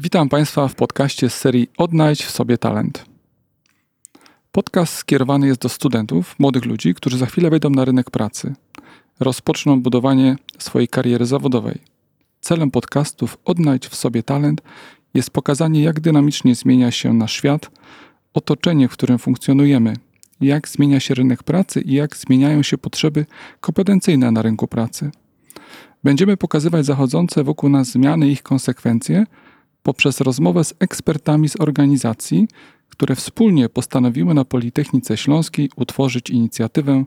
Witam Państwa w podcaście z serii Odnajdź w sobie talent. Podcast skierowany jest do studentów, młodych ludzi, którzy za chwilę wejdą na rynek pracy, rozpoczną budowanie swojej kariery zawodowej. Celem podcastów Odnajdź w sobie talent jest pokazanie, jak dynamicznie zmienia się nasz świat, otoczenie, w którym funkcjonujemy, jak zmienia się rynek pracy i jak zmieniają się potrzeby kompetencyjne na rynku pracy. Będziemy pokazywać zachodzące wokół nas zmiany i ich konsekwencje – poprzez rozmowę z ekspertami z organizacji, które wspólnie postanowiły na Politechnice Śląskiej utworzyć inicjatywę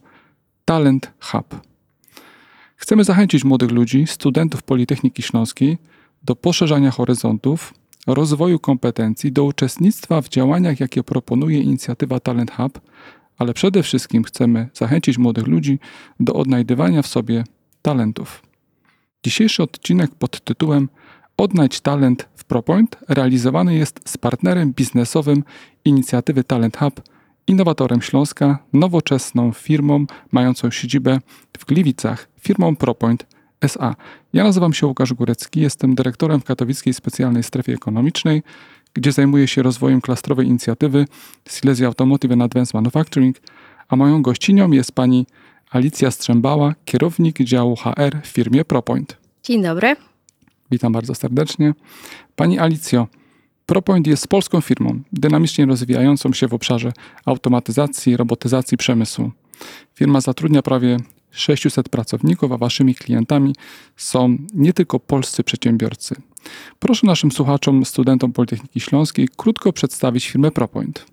Talent Hub. Chcemy zachęcić młodych ludzi, studentów Politechniki Śląskiej do poszerzania horyzontów, rozwoju kompetencji, do uczestnictwa w działaniach, jakie proponuje inicjatywa Talent Hub, ale przede wszystkim chcemy zachęcić młodych ludzi do odnajdywania w sobie talentów. Dzisiejszy odcinek pod tytułem Odnajdź talent w ProPoint realizowany jest z partnerem biznesowym inicjatywy Talent Hub, innowatorem Śląska, nowoczesną firmą mającą siedzibę w Gliwicach, firmą ProPoint SA. Ja nazywam się Łukasz Górecki, jestem dyrektorem w Katowickiej Specjalnej Strefie Ekonomicznej, gdzie zajmuję się rozwojem klastrowej inicjatywy Silesia Automotive and Advanced Manufacturing, a moją gościnią jest pani Alicja Strzębała, kierownik działu HR w firmie ProPoint. Dzień dobry. Witam bardzo serdecznie. Pani Alicjo, ProPoint jest polską firmą, dynamicznie rozwijającą się w obszarze automatyzacji, robotyzacji przemysłu. Firma zatrudnia prawie 600 pracowników, a waszymi klientami są nie tylko polscy przedsiębiorcy. Proszę naszym słuchaczom, studentom Politechniki Śląskiej krótko przedstawić firmę ProPoint.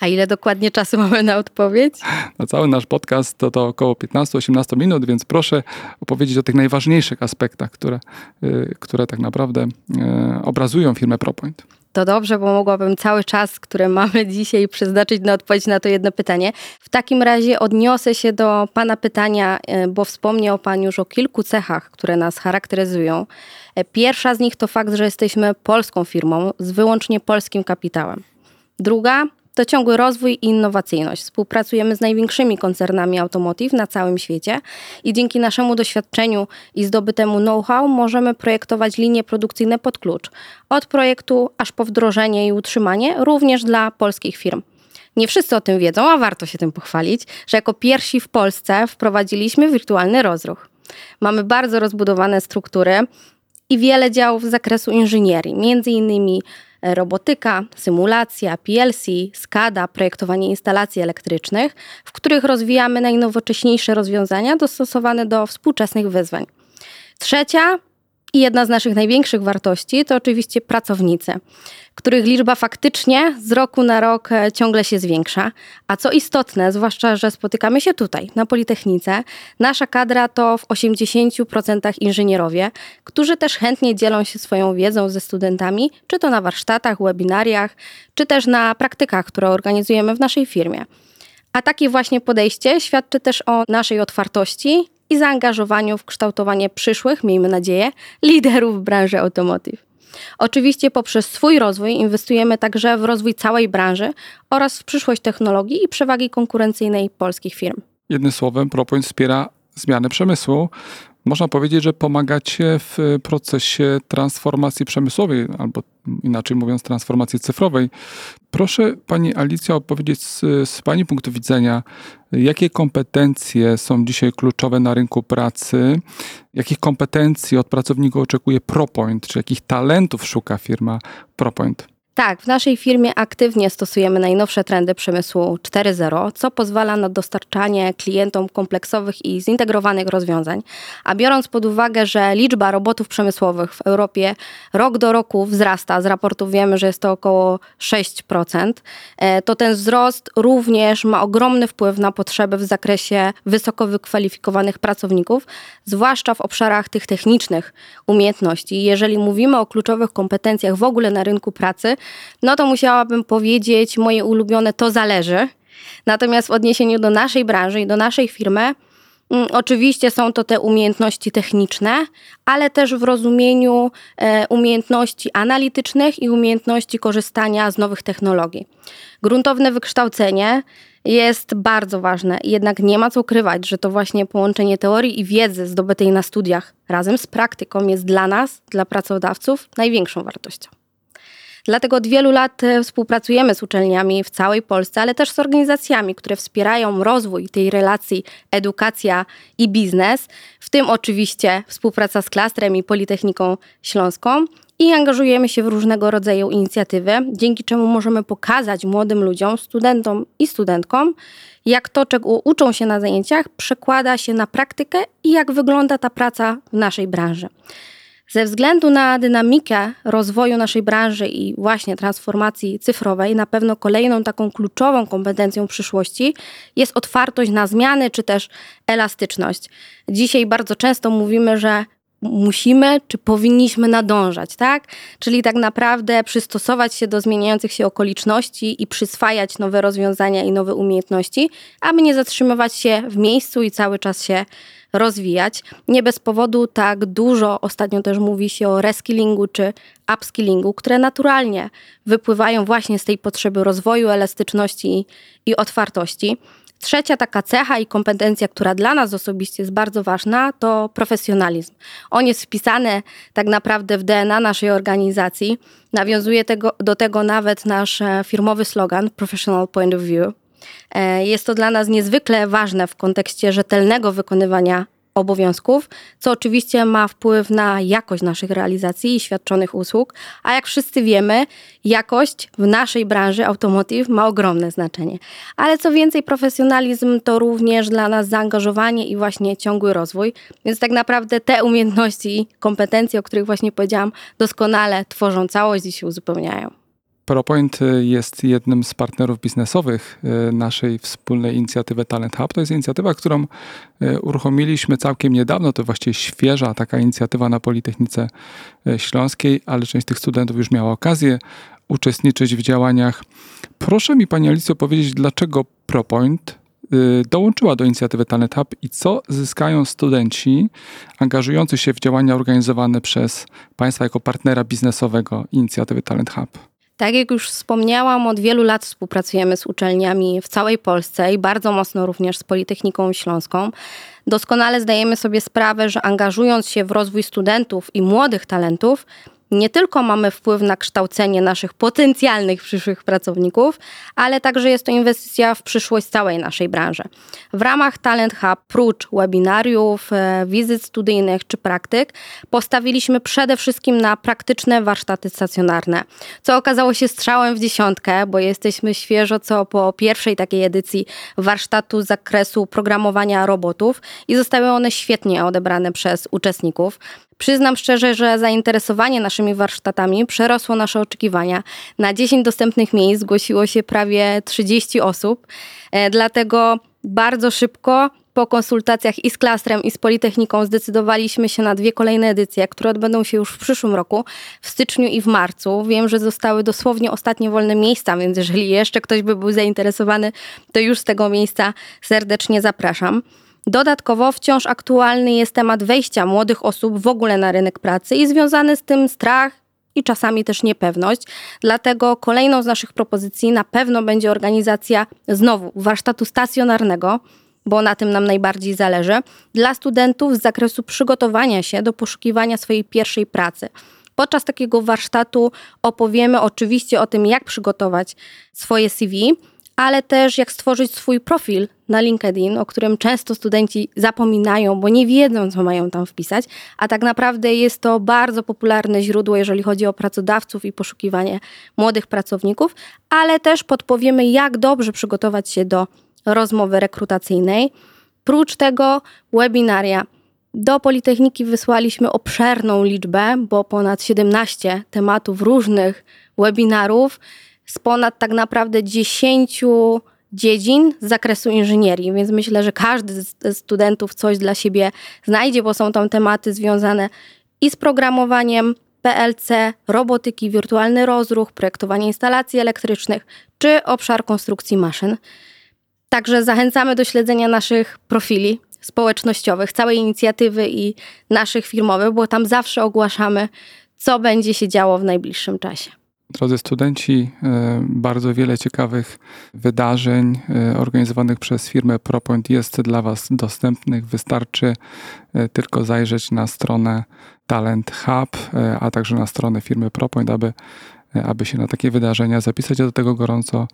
A ile dokładnie czasu mamy na odpowiedź? Na cały nasz podcast to, to około 15-18 minut, więc proszę opowiedzieć o tych najważniejszych aspektach, które, y, które tak naprawdę y, obrazują firmę ProPoint. To dobrze, bo mogłabym cały czas, który mamy dzisiaj, przeznaczyć na odpowiedź na to jedno pytanie. W takim razie odniosę się do Pana pytania, y, bo wspomniał Pan już o kilku cechach, które nas charakteryzują. Pierwsza z nich to fakt, że jesteśmy polską firmą z wyłącznie polskim kapitałem. Druga to ciągły rozwój i innowacyjność. Współpracujemy z największymi koncernami automotive na całym świecie i dzięki naszemu doświadczeniu i zdobytemu know-how możemy projektować linie produkcyjne pod klucz. Od projektu aż po wdrożenie i utrzymanie, również dla polskich firm. Nie wszyscy o tym wiedzą, a warto się tym pochwalić, że jako pierwsi w Polsce wprowadziliśmy wirtualny rozruch. Mamy bardzo rozbudowane struktury i wiele działów z zakresu inżynierii, między innymi robotyka, symulacja, PLC, SCADA, projektowanie instalacji elektrycznych, w których rozwijamy najnowocześniejsze rozwiązania dostosowane do współczesnych wyzwań. Trzecia i jedna z naszych największych wartości to oczywiście pracownicy, których liczba faktycznie z roku na rok e, ciągle się zwiększa. A co istotne, zwłaszcza, że spotykamy się tutaj, na Politechnice, nasza kadra to w 80% inżynierowie, którzy też chętnie dzielą się swoją wiedzą ze studentami, czy to na warsztatach, webinariach, czy też na praktykach, które organizujemy w naszej firmie. A takie właśnie podejście świadczy też o naszej otwartości i zaangażowaniu w kształtowanie przyszłych, miejmy nadzieję, liderów branży automotive. Oczywiście poprzez swój rozwój inwestujemy także w rozwój całej branży oraz w przyszłość technologii i przewagi konkurencyjnej polskich firm. Jednym słowem, ProPoint wspiera zmianę przemysłu. Można powiedzieć, że pomagacie w procesie transformacji przemysłowej, albo inaczej mówiąc, transformacji cyfrowej. Proszę Pani Alicja opowiedzieć z, z Pani punktu widzenia, jakie kompetencje są dzisiaj kluczowe na rynku pracy, jakich kompetencji od pracowników oczekuje ProPoint, czy jakich talentów szuka firma ProPoint? Tak, w naszej firmie aktywnie stosujemy najnowsze trendy przemysłu 4.0, co pozwala na dostarczanie klientom kompleksowych i zintegrowanych rozwiązań. A biorąc pod uwagę, że liczba robotów przemysłowych w Europie rok do roku wzrasta, z raportów wiemy, że jest to około 6%, e, to ten wzrost również ma ogromny wpływ na potrzeby w zakresie wysoko wykwalifikowanych pracowników, zwłaszcza w obszarach tych technicznych umiejętności. Jeżeli mówimy o kluczowych kompetencjach w ogóle na rynku pracy, no to musiałabym powiedzieć moje ulubione to zależy. Natomiast w odniesieniu do naszej branży i do naszej firmy, mm, Oczywiście są to te umiejętności techniczne, ale też w rozumieniu e, umiejętności analitycznych i umiejętności korzystania z nowych technologii. Gruntowne wykształcenie jest bardzo ważne, jednak nie ma co ukrywać, że to właśnie połączenie teorii i wiedzy zdobytej na studiach razem z praktyką jest dla nas, dla pracodawców, największą wartością. Dlatego od wielu lat współpracujemy z uczelniami w całej Polsce, ale też z organizacjami, które wspierają rozwój tej relacji edukacja i biznes, w tym oczywiście współpraca z Klastrem i Politechniką Śląską i angażujemy się w różnego rodzaju inicjatywy, dzięki czemu możemy pokazać młodym ludziom, studentom i studentkom, jak to, czego uczą się na zajęciach, przekłada się na praktykę i jak wygląda ta praca w naszej branży. Ze względu na dynamikę rozwoju naszej branży i właśnie transformacji cyfrowej, na pewno kolejną taką kluczową kompetencją przyszłości jest otwartość na zmiany czy też elastyczność. Dzisiaj bardzo często mówimy, że musimy czy powinniśmy nadążać, tak? Czyli tak naprawdę przystosować się do zmieniających się okoliczności i przyswajać nowe rozwiązania i nowe umiejętności, aby nie zatrzymywać się w miejscu i cały czas się rozwijać. Nie bez powodu tak dużo ostatnio też mówi się o reskillingu czy upskillingu, które naturalnie wypływają właśnie z tej potrzeby rozwoju, elastyczności i, i otwartości. Trzecia taka cecha i kompetencja, która dla nas osobiście jest bardzo ważna, to profesjonalizm. On jest wpisany tak naprawdę w DNA naszej organizacji. Nawiązuje tego, do tego nawet nasz e, firmowy slogan Professional Point of View. E, jest to dla nas niezwykle ważne w kontekście rzetelnego wykonywania obowiązków, co oczywiście ma wpływ na jakość naszych realizacji i świadczonych usług, a jak wszyscy wiemy, jakość w naszej branży automotive ma ogromne znaczenie. Ale co więcej, profesjonalizm to również dla nas zaangażowanie i właśnie ciągły rozwój, więc tak naprawdę te umiejętności i kompetencje, o których właśnie powiedziałam, doskonale tworzą całość i się uzupełniają. ProPoint y, jest jednym z partnerów biznesowych y, naszej wspólnej inicjatywy Talent Hub. To jest inicjatywa, którą y, uruchomiliśmy całkiem niedawno. To właściwie świeża taka inicjatywa na Politechnice Śląskiej, ale część tych studentów już miała okazję uczestniczyć w działaniach. Proszę mi Pani Alicjo powiedzieć, dlaczego ProPoint dołączyła do inicjatywy Talent Hub i co zyskają studenci angażujący się w działania organizowane przez Państwa jako partnera biznesowego inicjatywy Talent Hub? Tak jak już wspomniałam, od wielu lat współpracujemy z uczelniami w całej Polsce i bardzo mocno również z Politechniką Śląską. Doskonale zdajemy sobie sprawę, że angażując się w rozwój studentów i młodych talentów, nie tylko mamy wpływ na kształcenie naszych potencjalnych przyszłych pracowników, ale także jest to inwestycja w przyszłość całej naszej branży. W ramach Talent Hub, prócz webinariów, e, wizyt studyjnych czy praktyk, postawiliśmy przede wszystkim na praktyczne warsztaty stacjonarne, co okazało się strzałem w dziesiątkę, bo jesteśmy świeżo co po pierwszej takiej edycji warsztatu z zakresu programowania robotów i zostały one świetnie odebrane przez uczestników. Przyznam szczerze, że zainteresowanie naszymi warsztatami przerosło nasze oczekiwania. Na 10 dostępnych miejsc zgłosiło się prawie 30 osób, e, dlatego bardzo szybko po konsultacjach i z Klastrem, i z Politechniką zdecydowaliśmy się na dwie kolejne edycje, które odbędą się już w przyszłym roku, w styczniu i w marcu. Wiem, że zostały dosłownie ostatnie wolne miejsca, więc jeżeli jeszcze ktoś by był zainteresowany, to już z tego miejsca serdecznie zapraszam. Dodatkowo wciąż aktualny jest temat wejścia młodych osób w ogóle na rynek pracy i związany z tym strach i czasami też niepewność. Dlatego kolejną z naszych propozycji na pewno będzie organizacja znowu warsztatu stacjonarnego, bo na tym nam najbardziej zależy, dla studentów z zakresu przygotowania się do poszukiwania swojej pierwszej pracy. Podczas takiego warsztatu opowiemy oczywiście o tym, jak przygotować swoje CV, ale też jak stworzyć swój profil na LinkedIn, o którym często studenci zapominają, bo nie wiedzą, co mają tam wpisać, a tak naprawdę jest to bardzo popularne źródło, jeżeli chodzi o pracodawców i poszukiwanie młodych pracowników, ale też podpowiemy, jak dobrze przygotować się do rozmowy rekrutacyjnej. Prócz tego webinaria. Do Politechniki wysłaliśmy obszerną liczbę, bo ponad 17 tematów różnych webinarów z ponad tak naprawdę 10 dziedzin z zakresu inżynierii, więc myślę, że każdy z studentów coś dla siebie znajdzie, bo są tam tematy związane i z programowaniem, PLC, robotyki, wirtualny rozruch, projektowanie instalacji elektrycznych czy obszar konstrukcji maszyn. Także zachęcamy do śledzenia naszych profili społecznościowych, całej inicjatywy i naszych firmowych, bo tam zawsze ogłaszamy, co będzie się działo w najbliższym czasie. Drodzy studenci, e, bardzo wiele ciekawych wydarzeń e, organizowanych przez firmę ProPoint jest dla Was dostępnych. Wystarczy e, tylko zajrzeć na stronę Talent Hub, a także na stronę firmy ProPoint, aby aby się na takie wydarzenia zapisać. Ja do tego gorąco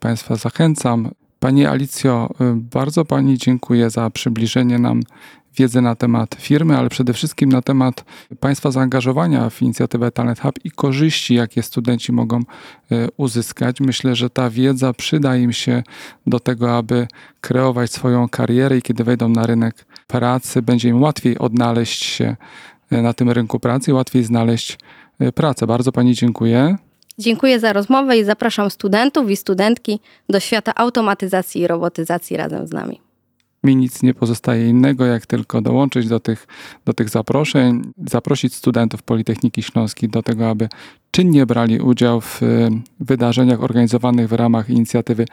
Państwa zachęcam. Pani Alicjo, bardzo Pani dziękuję za przybliżenie nam wiedzy na temat firmy, ale przede wszystkim na temat Państwa zaangażowania w inicjatywę Talent Hub i korzyści, jakie studenci mogą e, uzyskać. Myślę, że ta wiedza przyda im się do tego, aby kreować swoją karierę i kiedy wejdą na rynek pracy, będzie im łatwiej odnaleźć się e, na tym rynku pracy łatwiej znaleźć pracę. Bardzo Pani dziękuję. Dziękuję za rozmowę i zapraszam studentów i studentki do świata automatyzacji i robotyzacji razem z nami mi nic nie pozostaje innego, jak tylko dołączyć do tych, do tych zaproszeń, zaprosić studentów Politechniki Śląskiej do tego, aby czynnie brali udział w y, wydarzeniach organizowanych w ramach inicjatywy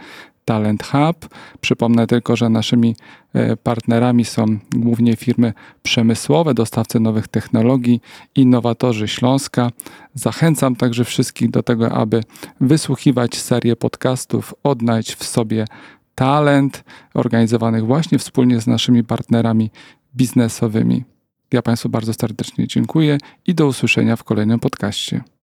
Talent Hub. Przypomnę tylko, że naszymi y, partnerami są głównie firmy przemysłowe, dostawcy nowych technologii, innowatorzy Śląska. Zachęcam także wszystkich do tego, aby wysłuchiwać serię podcastów Odnajdź w sobie talent organizowanych właśnie wspólnie z naszymi partnerami biznesowymi. Ja Państwu bardzo serdecznie dziękuję i do usłyszenia w kolejnym podcaście.